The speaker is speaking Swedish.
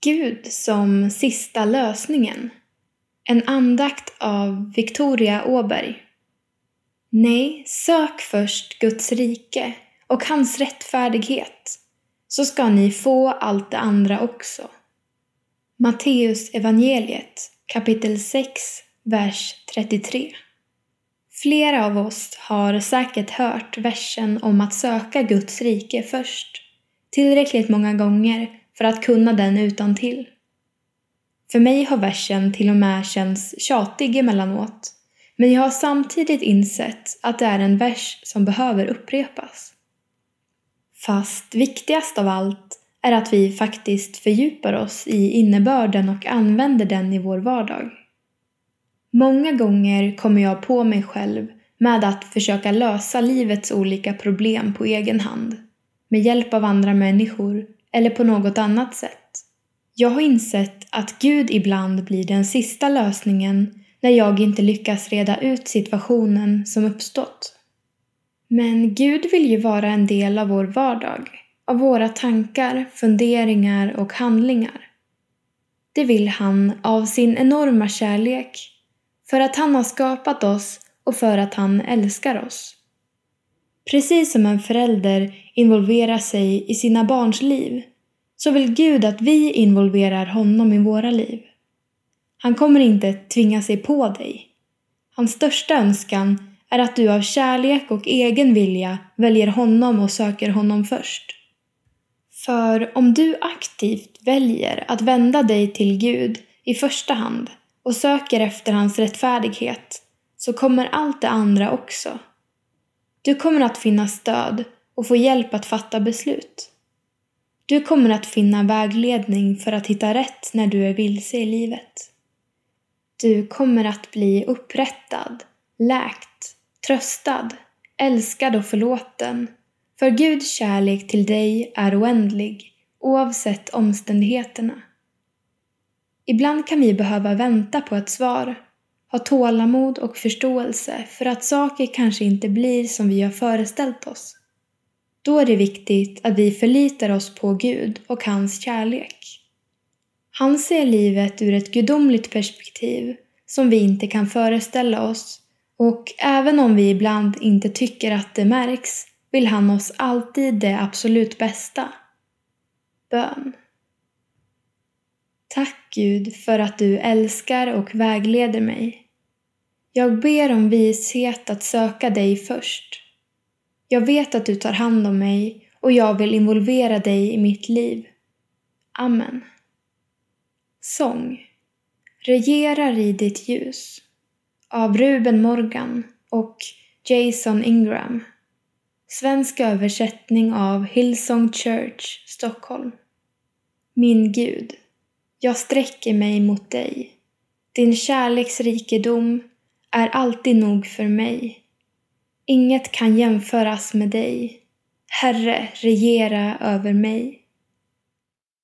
Gud som sista lösningen. En andakt av Victoria Åberg. Nej, sök först Guds rike och hans rättfärdighet, så ska ni få allt det andra också. Matteus evangeliet kapitel 6, vers 33. Flera av oss har säkert hört versen om att söka Guds rike först, tillräckligt många gånger för att kunna den utan till. För mig har versen till och med känts tjatig emellanåt, men jag har samtidigt insett att det är en vers som behöver upprepas. Fast viktigast av allt är att vi faktiskt fördjupar oss i innebörden och använder den i vår vardag. Många gånger kommer jag på mig själv med att försöka lösa livets olika problem på egen hand, med hjälp av andra människor eller på något annat sätt. Jag har insett att Gud ibland blir den sista lösningen när jag inte lyckas reda ut situationen som uppstått. Men Gud vill ju vara en del av vår vardag, av våra tankar, funderingar och handlingar. Det vill han av sin enorma kärlek, för att han har skapat oss och för att han älskar oss. Precis som en förälder involverar sig i sina barns liv så vill Gud att vi involverar honom i våra liv. Han kommer inte tvinga sig på dig. Hans största önskan är att du av kärlek och egen vilja väljer honom och söker honom först. För om du aktivt väljer att vända dig till Gud i första hand och söker efter hans rättfärdighet så kommer allt det andra också. Du kommer att finna stöd och få hjälp att fatta beslut. Du kommer att finna vägledning för att hitta rätt när du är vilse i livet. Du kommer att bli upprättad, läkt, tröstad, älskad och förlåten. För Guds kärlek till dig är oändlig, oavsett omständigheterna. Ibland kan vi behöva vänta på ett svar, ha tålamod och förståelse för att saker kanske inte blir som vi har föreställt oss. Då är det viktigt att vi förlitar oss på Gud och hans kärlek. Han ser livet ur ett gudomligt perspektiv som vi inte kan föreställa oss och även om vi ibland inte tycker att det märks vill han oss alltid det absolut bästa. Bön. Gud för att du älskar och vägleder mig. Jag ber om vishet att söka dig först. Jag vet att du tar hand om mig och jag vill involvera dig i mitt liv. Amen. Sång Regerar i ditt ljus av Ruben Morgan och Jason Ingram. Svensk översättning av Hillsong Church, Stockholm. Min Gud, jag sträcker mig mot dig. Din kärleksrikedom är alltid nog för mig. Inget kan jämföras med dig. Herre, regera över mig.